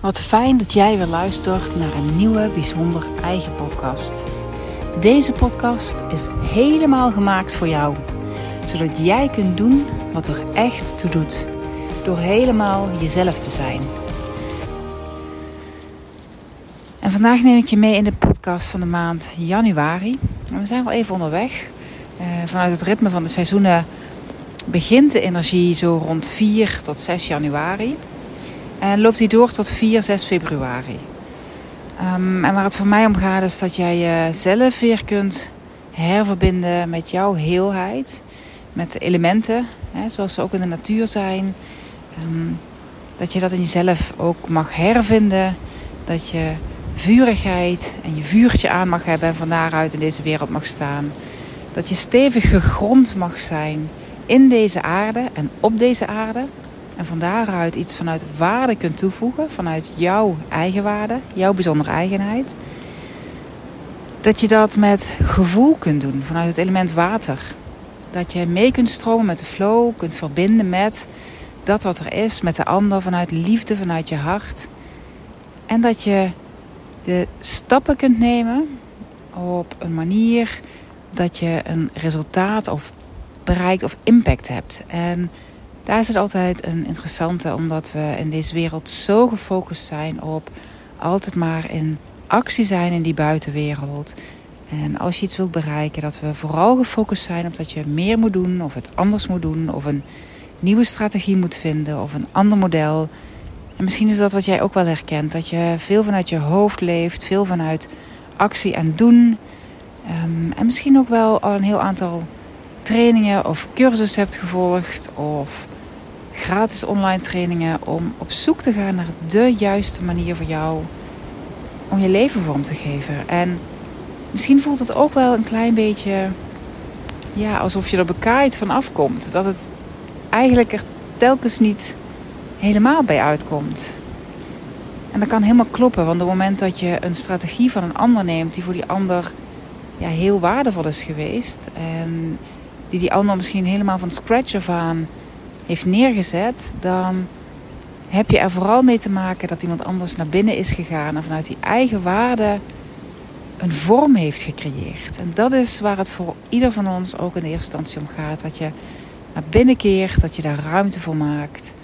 Wat fijn dat jij weer luistert naar een nieuwe bijzonder eigen podcast. Deze podcast is helemaal gemaakt voor jou, zodat jij kunt doen wat er echt toe doet, door helemaal jezelf te zijn. En vandaag neem ik je mee in de podcast van de maand januari. we zijn al even onderweg. Uh, vanuit het ritme van de seizoenen begint de energie zo rond 4 tot 6 januari. En loopt die door tot 4, 6 februari. Um, en waar het voor mij om gaat is dat jij jezelf weer kunt herverbinden met jouw heelheid. Met de elementen, hè, zoals ze ook in de natuur zijn. Um, dat je dat in jezelf ook mag hervinden. Dat je vurigheid en je vuurtje aan mag hebben en van daaruit in deze wereld mag staan. Dat je stevig gegrond mag zijn in deze aarde en op deze aarde. En van daaruit iets vanuit waarde kunt toevoegen, vanuit jouw eigen waarde, jouw bijzondere eigenheid. Dat je dat met gevoel kunt doen, vanuit het element water. Dat je mee kunt stromen met de flow, kunt verbinden met dat wat er is, met de ander, vanuit liefde, vanuit je hart. En dat je de stappen kunt nemen op een manier dat je een resultaat of bereikt of impact hebt. En daar is het altijd een interessante, omdat we in deze wereld zo gefocust zijn op altijd maar in actie zijn in die buitenwereld. En als je iets wilt bereiken, dat we vooral gefocust zijn op dat je meer moet doen, of het anders moet doen, of een nieuwe strategie moet vinden, of een ander model. En misschien is dat wat jij ook wel herkent, dat je veel vanuit je hoofd leeft, veel vanuit actie en doen. Um, en misschien ook wel al een heel aantal trainingen of cursussen hebt gevolgd, of gratis online trainingen om op zoek te gaan naar de juiste manier voor jou om je leven vorm te geven. En misschien voelt het ook wel een klein beetje ja, alsof je er bekaaid van afkomt. Dat het eigenlijk er telkens niet helemaal bij uitkomt. En dat kan helemaal kloppen, want op het moment dat je een strategie van een ander neemt die voor die ander ja, heel waardevol is geweest en die die ander misschien helemaal van scratch af aan heeft neergezet, dan heb je er vooral mee te maken dat iemand anders naar binnen is gegaan en vanuit die eigen waarde een vorm heeft gecreëerd. En dat is waar het voor ieder van ons ook in de eerste instantie om gaat. Dat je naar binnen keert, dat je daar ruimte voor maakt.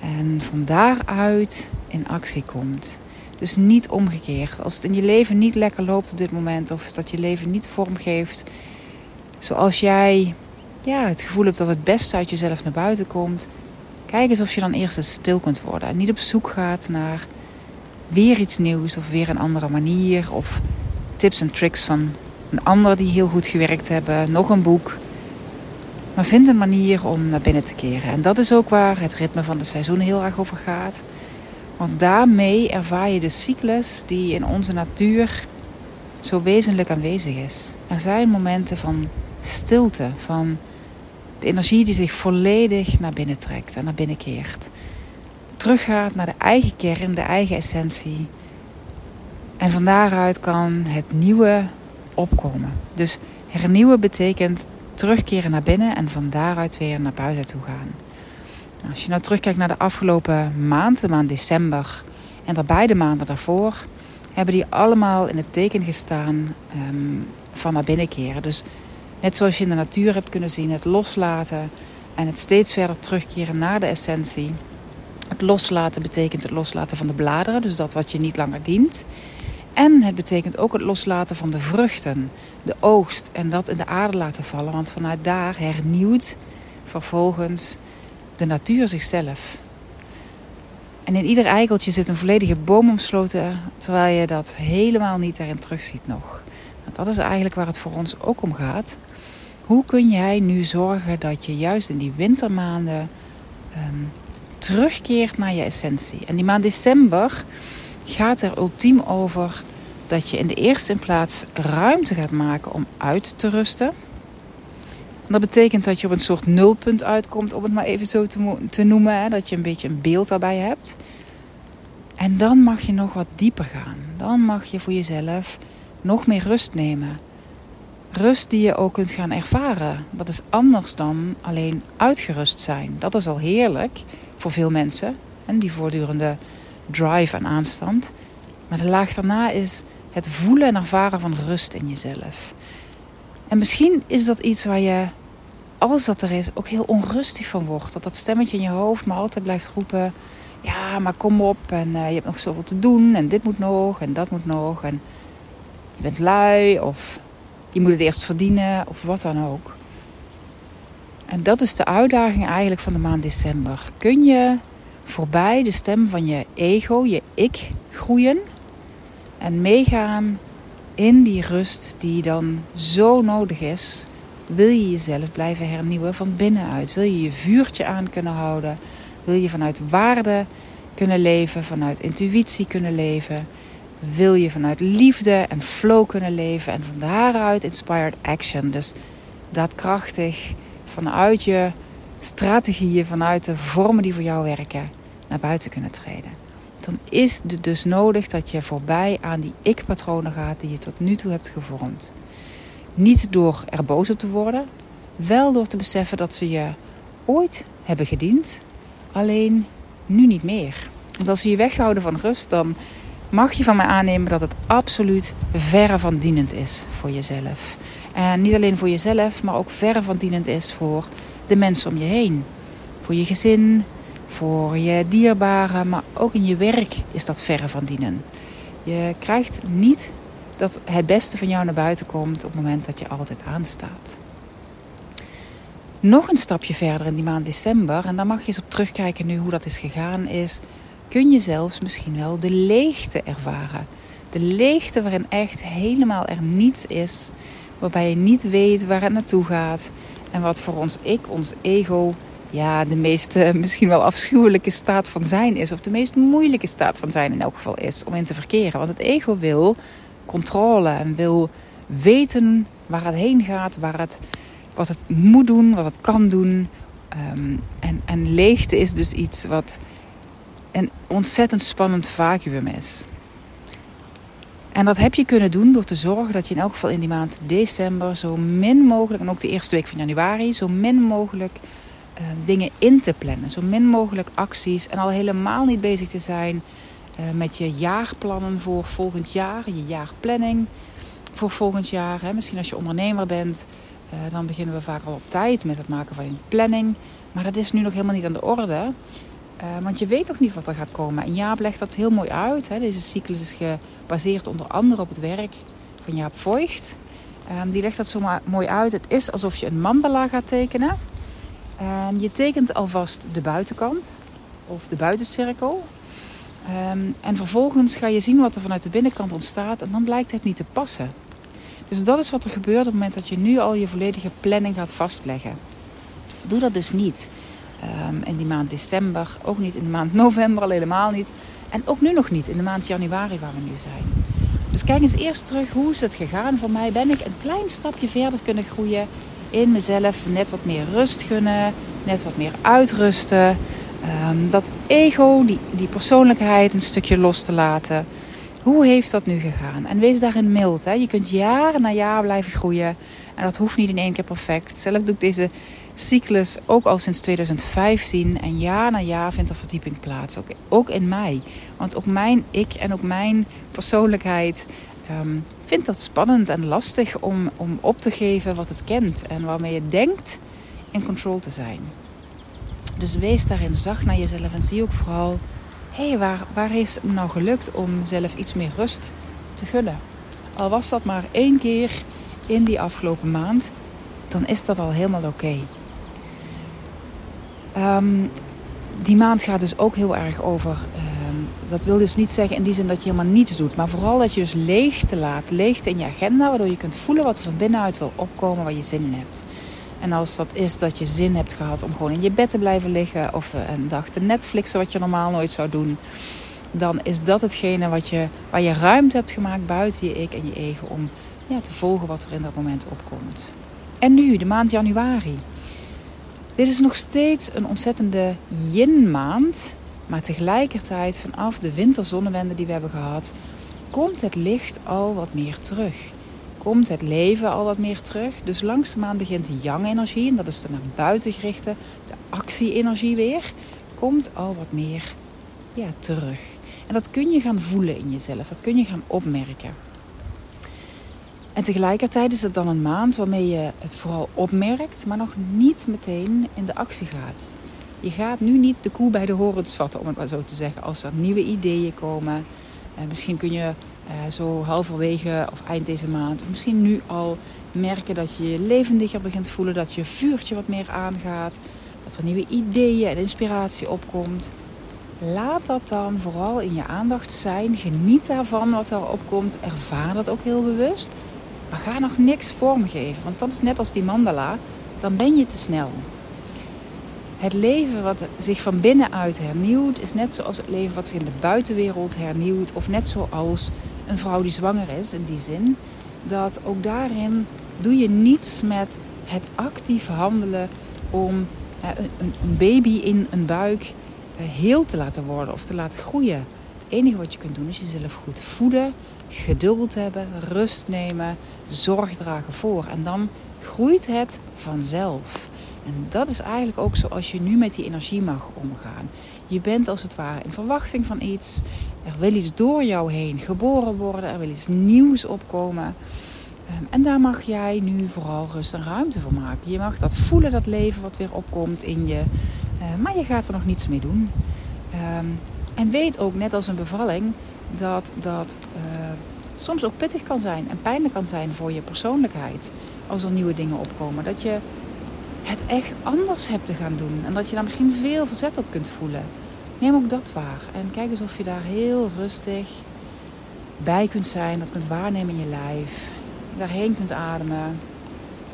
En van daaruit in actie komt. Dus niet omgekeerd. Als het in je leven niet lekker loopt op dit moment, of dat je leven niet vormgeeft zoals jij ja, het gevoel hebt dat het beste uit jezelf naar buiten komt, kijk eens of je dan eerst eens stil kunt worden. En niet op zoek gaat naar weer iets nieuws of weer een andere manier of tips en tricks van een ander die heel goed gewerkt hebben, nog een boek. Maar vind een manier om naar binnen te keren. En dat is ook waar het ritme van de seizoen heel erg over gaat. Want daarmee ervaar je de cyclus die in onze natuur zo wezenlijk aanwezig is. Er zijn momenten van stilte, van de energie die zich volledig naar binnen trekt en naar binnen keert. Teruggaat naar de eigen kern, de eigen essentie. En van daaruit kan het nieuwe opkomen. Dus hernieuwen betekent terugkeren naar binnen en van daaruit weer naar buiten toe gaan. Nou, als je nou terugkijkt naar de afgelopen maand, de maand december en de beide maanden daarvoor, hebben die allemaal in het teken gestaan um, van naar binnen keren. Dus Net zoals je in de natuur hebt kunnen zien, het loslaten en het steeds verder terugkeren naar de essentie. Het loslaten betekent het loslaten van de bladeren, dus dat wat je niet langer dient. En het betekent ook het loslaten van de vruchten, de oogst en dat in de aarde laten vallen. Want vanuit daar hernieuwt vervolgens de natuur zichzelf. En in ieder eikeltje zit een volledige boom omsloten, terwijl je dat helemaal niet daarin terugziet nog. Dat is eigenlijk waar het voor ons ook om gaat. Hoe kun jij nu zorgen dat je juist in die wintermaanden um, terugkeert naar je essentie? En die maand december gaat er ultiem over dat je in de eerste plaats ruimte gaat maken om uit te rusten. Dat betekent dat je op een soort nulpunt uitkomt, om het maar even zo te, te noemen. Hè? Dat je een beetje een beeld daarbij hebt. En dan mag je nog wat dieper gaan. Dan mag je voor jezelf nog meer rust nemen. Rust die je ook kunt gaan ervaren. Dat is anders dan alleen uitgerust zijn. Dat is al heerlijk voor veel mensen. En die voortdurende drive en aanstand. Maar de laag daarna is het voelen en ervaren van rust in jezelf. En misschien is dat iets waar je, als dat er is, ook heel onrustig van wordt. Dat dat stemmetje in je hoofd maar altijd blijft roepen: Ja, maar kom op. En uh, je hebt nog zoveel te doen. En dit moet nog. En dat moet nog. En je bent lui. Of je moet het eerst verdienen. Of wat dan ook. En dat is de uitdaging eigenlijk van de maand december. Kun je voorbij de stem van je ego, je ik, groeien en meegaan in die rust die dan zo nodig is? Wil je jezelf blijven hernieuwen van binnenuit? Wil je je vuurtje aan kunnen houden? Wil je vanuit waarde kunnen leven, vanuit intuïtie kunnen leven? Wil je vanuit liefde en flow kunnen leven en van daaruit inspired action? Dus daadkrachtig vanuit je strategieën, vanuit de vormen die voor jou werken, naar buiten kunnen treden. Dan is het dus nodig dat je voorbij aan die ik-patronen gaat die je tot nu toe hebt gevormd. Niet door er boos op te worden, wel door te beseffen dat ze je ooit hebben gediend, alleen nu niet meer. Want als ze je weghouden van rust, dan mag je van mij aannemen dat het absoluut verre van dienend is voor jezelf. En niet alleen voor jezelf, maar ook verre van dienend is voor de mensen om je heen. Voor je gezin, voor je dierbaren, maar ook in je werk is dat verre van dienen. Je krijgt niet dat het beste van jou naar buiten komt op het moment dat je altijd aanstaat. Nog een stapje verder in die maand december, en daar mag je eens op terugkijken nu hoe dat is gegaan, is kun je zelfs misschien wel de leegte ervaren. De leegte waarin echt helemaal er niets is, waarbij je niet weet waar het naartoe gaat. En wat voor ons ik, ons ego, ja, de meest misschien wel afschuwelijke staat van zijn is. Of de meest moeilijke staat van zijn in elk geval is om in te verkeren. Want het ego wil controle en wil weten waar het heen gaat, waar het, wat het moet doen, wat het kan doen. Ehm, en, en leegte is dus iets wat een ontzettend spannend vacuüm is. En dat heb je kunnen doen door te zorgen dat je in elk geval in die maand december zo min mogelijk, en ook de eerste week van januari, zo min mogelijk uh, dingen in te plannen. Zo min mogelijk acties en al helemaal niet bezig te zijn uh, met je jaarplannen voor volgend jaar, je jaarplanning voor volgend jaar. Hè. Misschien als je ondernemer bent, uh, dan beginnen we vaak al op tijd met het maken van een planning. Maar dat is nu nog helemaal niet aan de orde. Uh, want je weet nog niet wat er gaat komen. En Jaap legt dat heel mooi uit. Hè. Deze cyclus is gebaseerd onder andere op het werk van Jaap Voigt. Um, die legt dat zo mooi uit. Het is alsof je een mandala gaat tekenen. En je tekent alvast de buitenkant of de buitencirkel. Um, en vervolgens ga je zien wat er vanuit de binnenkant ontstaat. En dan blijkt het niet te passen. Dus dat is wat er gebeurt op het moment dat je nu al je volledige planning gaat vastleggen. Doe dat dus niet. In die maand december, ook niet in de maand november, al helemaal niet. En ook nu nog niet, in de maand januari waar we nu zijn. Dus kijk eens eerst terug, hoe is het gegaan voor mij? Ben ik een klein stapje verder kunnen groeien in mezelf? Net wat meer rust gunnen, net wat meer uitrusten. Um, dat ego, die, die persoonlijkheid een stukje los te laten. Hoe heeft dat nu gegaan? En wees daarin mild. Hè? Je kunt jaar na jaar blijven groeien. En dat hoeft niet in één keer perfect. Zelf doe ik deze cyclus ook al sinds 2015. En jaar na jaar vindt er verdieping plaats. Ook, in mij. Want ook mijn ik en ook mijn persoonlijkheid um, vindt dat spannend en lastig om, om op te geven wat het kent. En waarmee je denkt in control te zijn. Dus wees daarin zacht naar jezelf en zie ook vooral... hé, hey, waar, waar is het nou gelukt om zelf iets meer rust te gunnen? Al was dat maar één keer in die afgelopen maand, dan is dat al helemaal oké. Um, die maand gaat dus ook heel erg over. Um, dat wil dus niet zeggen in die zin dat je helemaal niets doet. Maar vooral dat je dus leegte laat. Leegte in je agenda. Waardoor je kunt voelen wat er van binnenuit wil opkomen. Waar je zin in hebt. En als dat is dat je zin hebt gehad om gewoon in je bed te blijven liggen. Of een dag te Netflixen wat je normaal nooit zou doen. Dan is dat hetgene wat je, waar je ruimte hebt gemaakt buiten je ik en je ego. Om ja, te volgen wat er in dat moment opkomt. En nu, de maand januari. Dit is nog steeds een ontzettende yin-maand. Maar tegelijkertijd, vanaf de winterzonnewende die we hebben gehad, komt het licht al wat meer terug. Komt het leven al wat meer terug. Dus langzaamaan begint yang-energie, en dat is de naar buiten gerichte, de actie-energie weer, komt al wat meer ja, terug. En dat kun je gaan voelen in jezelf, dat kun je gaan opmerken. En tegelijkertijd is het dan een maand waarmee je het vooral opmerkt, maar nog niet meteen in de actie gaat. Je gaat nu niet de koe bij de horens vatten, om het maar zo te zeggen. Als er nieuwe ideeën komen. Uh, misschien kun je uh, zo halverwege of eind deze maand, of misschien nu al, merken dat je je levendiger begint voelen. Dat je vuurtje wat meer aangaat. Dat er nieuwe ideeën en inspiratie opkomt. Laat dat dan vooral in je aandacht zijn. Geniet daarvan wat er opkomt. Ervaar dat ook heel bewust. Maar ga nog niks vormgeven. Want dat is net als die mandala. Dan ben je te snel. Het leven wat zich van binnenuit hernieuwt, is net zoals het leven wat zich in de buitenwereld hernieuwt. Of net zoals een vrouw die zwanger is, in die zin. Dat ook daarin doe je niets met het actief handelen om eh, een, baby in een buik eh, heel te laten worden of te laten groeien. Enige wat je kunt doen is jezelf goed voeden, geduld hebben, rust nemen, zorg dragen voor. En dan groeit het vanzelf. En dat is eigenlijk ook zoals je nu met die energie mag omgaan. Je bent als het ware in verwachting van iets. Er wil iets door jou heen geboren worden. Er wil iets nieuws opkomen. Ehm, en daar mag jij nu vooral rust en ruimte voor maken. Je mag dat voelen, dat leven wat weer opkomt in je. Ehm, maar je gaat er nog niets mee doen. En weet ook, net als een bevalling, dat dat uh, soms ook pittig kan zijn en pijnlijk kan zijn voor je persoonlijkheid. Als er nieuwe dingen opkomen. Dat je het echt anders hebt te gaan doen. En dat je daar misschien veel verzet op kunt voelen. Neem ook dat waar. En kijk eens of je daar heel rustig bij kunt zijn. Dat kunt waarnemen in je lijf. Daarheen kunt ademen.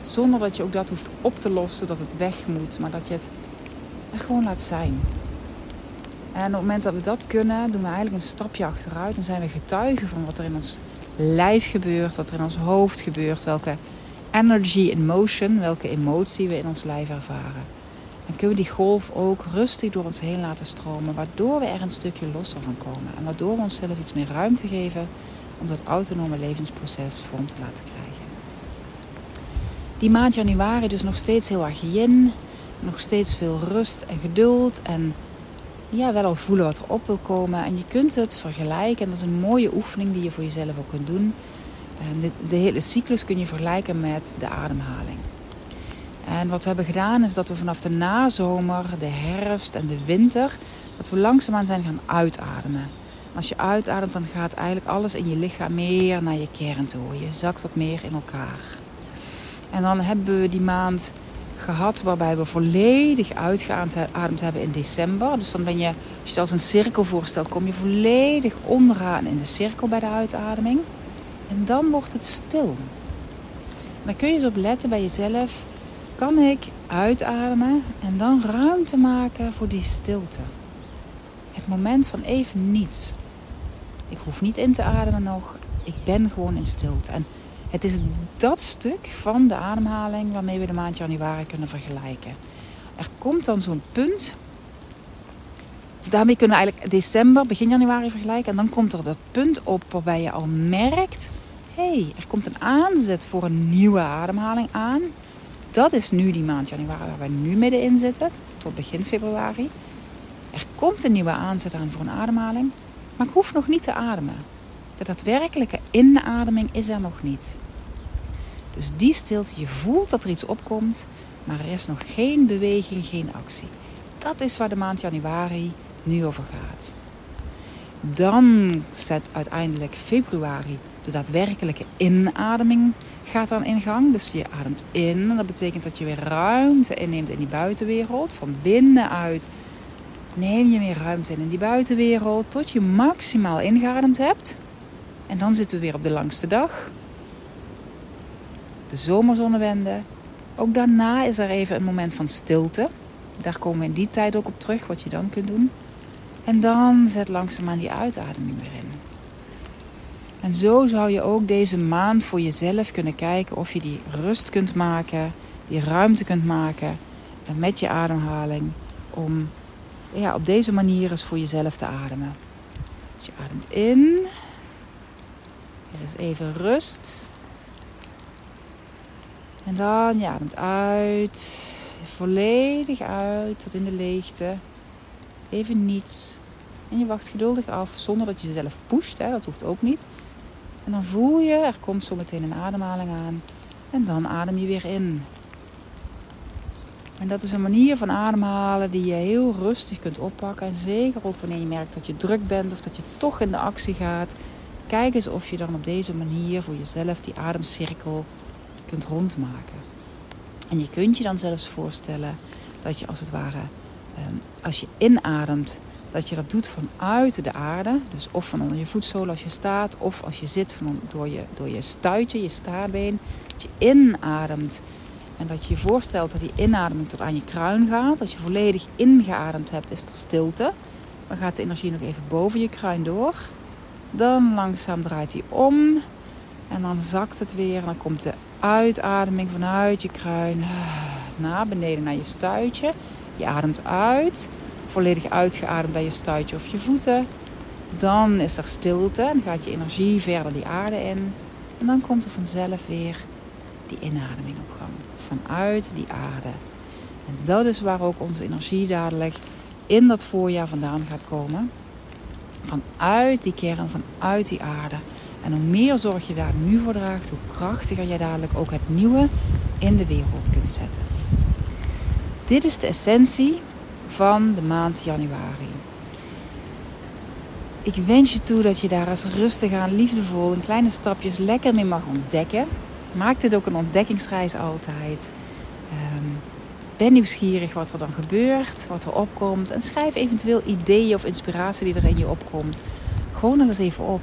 Zonder dat je ook dat hoeft op te lossen, dat het weg moet. Maar dat je het er gewoon laat zijn. En op het moment dat we dat kunnen, doen we eigenlijk een stapje achteruit. Dan zijn we getuigen van wat er in ons lijf gebeurt, wat er in ons hoofd gebeurt, welke energy in motion, welke emotie we in ons lijf ervaren. Dan kunnen we die golf ook rustig door ons heen laten stromen, waardoor we er een stukje losser van komen. En waardoor we onszelf iets meer ruimte geven om dat autonome levensproces vorm te laten krijgen. Die maand januari dus nog steeds heel erg yin, nog steeds veel rust en geduld en ja, wel al voelen wat er op wil komen. En je kunt het vergelijken, en dat is een mooie oefening die je voor jezelf ook kunt doen Ehm, de, de hele cyclus kun je vergelijken met de ademhaling. En wat we hebben gedaan is dat we vanaf de nazomer, de herfst en de winter, dat we langzaamaan zijn gaan uitademen. als je uitademt, dan gaat eigenlijk alles in je lichaam meer naar je kern toe. Je zakt wat meer in elkaar. En dan hebben we die maand gehad waarbij we volledig uitgeademd hebben in december. Dus dan ben je, als je als een cirkel voorstelt, kom je volledig onderaan in de cirkel bij de uitademing. En dan wordt het stil. dan kun je eens op letten bij jezelf. Kan ik uitademen en dan ruimte maken voor die stilte? Het moment van even niets. Ik hoef niet in te ademen nog. Ik ben gewoon in stilte. En het is dat stuk van de ademhaling waarmee we de maand januari kunnen vergelijken. Er komt dan zo'n punt. Daarmee kunnen we eigenlijk december, begin januari vergelijken. En dan komt er dat punt op waarbij je al merkt hey, er komt een aanzet voor een nieuwe ademhaling aan. Dat is nu die maand januari waar we nu middenin zitten, tot begin februari. Er komt een nieuwe aanzet aan voor een ademhaling, maar ik hoef nog niet te ademen. De daadwerkelijke inademing is er nog niet. Dus die stilte, je voelt dat er iets opkomt, maar er is nog geen beweging, geen actie. Dat is waar de maand januari nu over gaat. Dan zet uiteindelijk februari de daadwerkelijke inademing gaat dan in gang. Dus je ademt in. En dat betekent dat je weer ruimte inneemt in die buitenwereld. Van binnenuit neem je meer ruimte in in die buitenwereld. Tot je maximaal ingeademd hebt. En dan zitten we weer op de langste dag. De zomerzonnewende. Ook daarna is er even een moment van stilte. Daar komen we in die tijd ook op terug, wat je dan kunt doen. En dan zet langzaamaan die uitademing weer in. En zo zou je ook deze maand voor jezelf kunnen kijken of je die rust kunt maken, die ruimte kunt maken met je ademhaling. Om ja, op deze manier eens voor jezelf te ademen. Dus je ademt in. Is even rust. En dan je ademt uit. Volledig uit tot in de leegte. Even niets. En je wacht geduldig af zonder dat je jezelf pusht. Hè? Dat hoeft ook niet. En dan voel je, er komt zo meteen een ademhaling aan. En dan adem je weer in. En dat is een manier van ademhalen die je heel rustig kunt oppakken. En zeker ook wanneer je merkt dat je druk bent of dat je toch in de actie gaat. Kijk eens of je dan op deze manier voor jezelf die ademcirkel kunt rondmaken. En je kunt je dan zelfs voorstellen dat je als het ware, ehm, als je inademt, dat je dat doet vanuit de aarde. Dus of van onder je voetzolen als je staat, of als je zit van door, je, door je stuitje, je staarbeen. Dat je inademt en dat je je voorstelt dat die inademing tot aan je kruin gaat. Als je volledig ingeademd hebt, is er stilte. Dan gaat de energie nog even boven je kruin door. Dan langzaam draait hij om. En dan zakt het weer. En dan komt de uitademing vanuit je kruin naar beneden naar je stuitje. Je ademt uit. Volledig uitgeademd bij je stuitje of je voeten. Dan is er stilte. En gaat je energie verder die aarde in. En dan komt er vanzelf weer die inademing op gang. Vanuit die aarde. En dat is waar ook onze energie dadelijk in dat voorjaar vandaan gaat komen. Vanuit die kern, vanuit die aarde. En hoe meer zorg je daar nu voor draagt, hoe krachtiger jij dadelijk ook het nieuwe in de wereld kunt zetten. Dit is de essentie van de maand januari. Ik wens je toe dat je daar eens rustig aan, liefdevol, in kleine stapjes lekker mee mag ontdekken. Maak dit ook een ontdekkingsreis altijd. Ben nieuwsgierig wat er dan gebeurt, wat er opkomt. En schrijf eventueel ideeën of inspiratie die er in je opkomt. Gewoon er eens even op.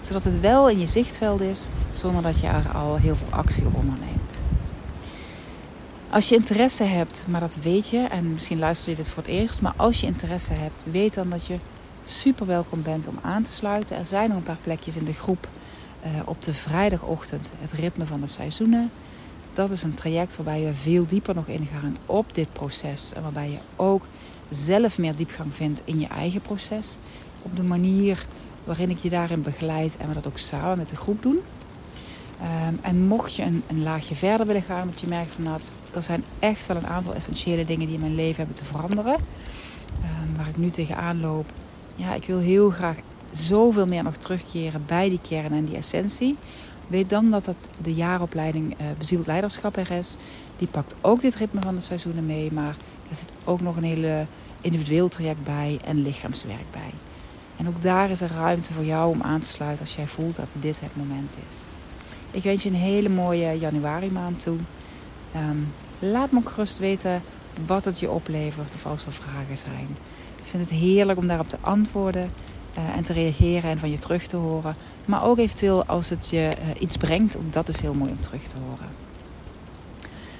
Zodat het wel in je zichtveld is, zonder dat je er al heel veel actie op onderneemt. Als je interesse hebt, maar dat weet je, en misschien luister je dit voor het eerst, maar als je interesse hebt, weet dan dat je super welkom bent om aan te sluiten. Er zijn nog een paar plekjes in de groep uh, op de vrijdagochtend, het ritme van de seizoenen. Dat is een traject waarbij je veel dieper nog ingaan op dit proces. En waarbij je ook zelf meer diepgang vindt in je eigen proces. Op de manier waarin ik je daarin begeleid en we dat ook samen met de groep doen. Um, en mocht je een, een, laagje verder willen gaan, omdat je merkt van nou, er zijn echt wel een aantal essentiële dingen die in mijn leven hebben te veranderen. Um, waar ik nu tegenaan loop. Ja, ik wil heel graag zoveel meer nog terugkeren bij die kern en die essentie. Weet dan dat dat de jaaropleiding uh, Bezield Leiderschap er is. Die pakt ook dit ritme van de seizoenen mee. Maar er zit ook nog een hele individueel traject bij en lichaamswerk bij. En ook daar is er ruimte voor jou om aan te sluiten als jij voelt dat dit het moment is. Ik wens je een hele mooie januari maand toe. Um, laat me ook gerust weten wat het je oplevert of als er vragen zijn. Ik vind het heerlijk om daarop te antwoorden. Uh, en te reageren en van je terug te horen. Maar ook eventueel als het je uh, iets brengt, ook dat is heel mooi om terug te horen.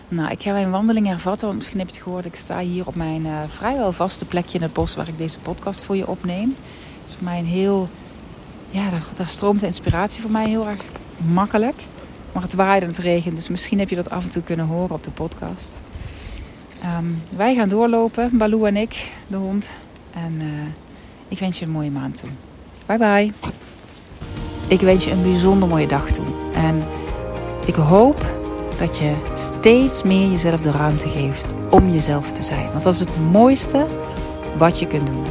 Nou, ik ga mijn wandeling hervatten, want misschien heb je het gehoord. Ik sta hier op mijn uh, vrijwel vaste plekje in het bos waar ik deze podcast voor je opneem. Dus voor mij een heel, ja, daar, stroomt de inspiratie voor mij heel erg makkelijk. Maar het waait en het regent, dus misschien heb je dat af en toe kunnen horen op de podcast. Um, wij gaan doorlopen, Baloo en ik, de hond. En ik wens je een mooie maand toe. Bye bye. Ik wens je een bijzonder mooie dag toe. En ik hoop dat je steeds meer jezelf de ruimte geeft om jezelf te zijn. Want dat is het mooiste wat je kunt doen.